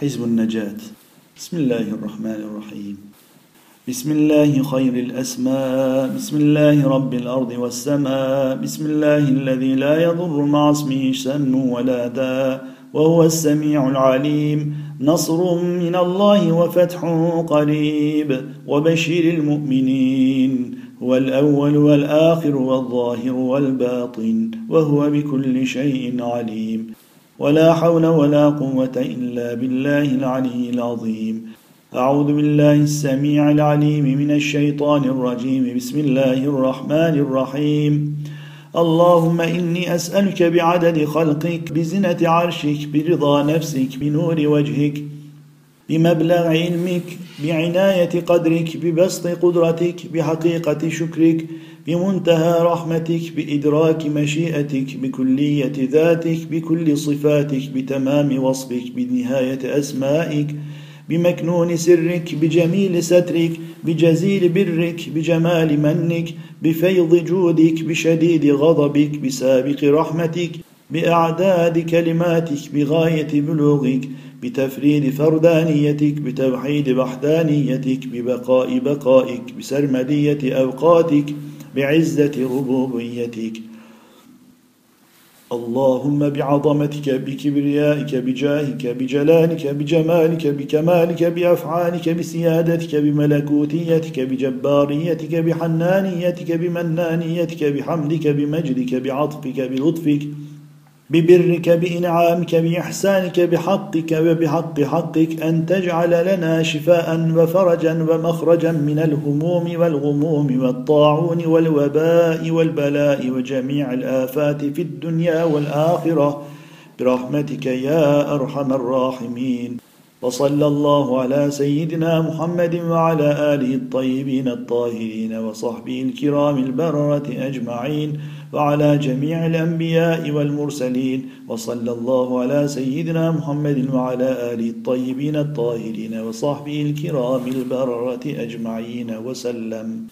حزب النجاة. بسم الله الرحمن الرحيم. بسم الله خير الأسماء. بسم الله رب الأرض والسماء. بسم الله الذي لا يضر مع اسمه سن ولا داء. وهو السميع العليم. نصر من الله وفتح قريب. وبشر المؤمنين. هو الأول والآخر والظاهر والباطن. وهو بكل شيء عليم. ولا حول ولا قوة إلا بالله العلي العظيم. أعوذ بالله السميع العليم من الشيطان الرجيم. بسم الله الرحمن الرحيم. اللهم إني أسألك بعدد خلقك بزنة عرشك برضا نفسك بنور وجهك بمبلغ علمك بعناية قدرك ببسط قدرتك بحقيقة شكرك بمنتهى رحمتك بإدراك مشيئتك بكلية ذاتك بكل صفاتك بتمام وصفك بنهاية أسمائك بمكنون سرك بجميل سترك بجزيل برك بجمال منك بفيض جودك بشديد غضبك بسابق رحمتك بأعداد كلماتك بغاية بلوغك بتفريد فردانيتك بتوحيد وحدانيتك ببقاء بقائك بسرمدية أوقاتك بعزة ربوبيتك. اللهم بعظمتك بكبريائك بجاهك بجلالك بجمالك بكمالك بأفعالك بسيادتك بملكوتيتك بجباريتك بحنانيتك بمنانيتك بحمدك بمجدك بعطفك بلطفك. ببرك بإنعامك بإحسانك بحقك وبحق حقك أن تجعل لنا شفاء وفرجا ومخرجا من الهموم والغموم والطاعون والوباء والبلاء وجميع الآفات في الدنيا والآخرة برحمتك يا أرحم الراحمين. وصلى الله على سيدنا محمد وعلى آله الطيبين الطاهرين وصحبه الكرام البررة أجمعين وعلى جميع الأنبياء والمرسلين وصلى الله على سيدنا محمد وعلى آله الطيبين الطاهرين وصحبه الكرام البررة أجمعين وسلم.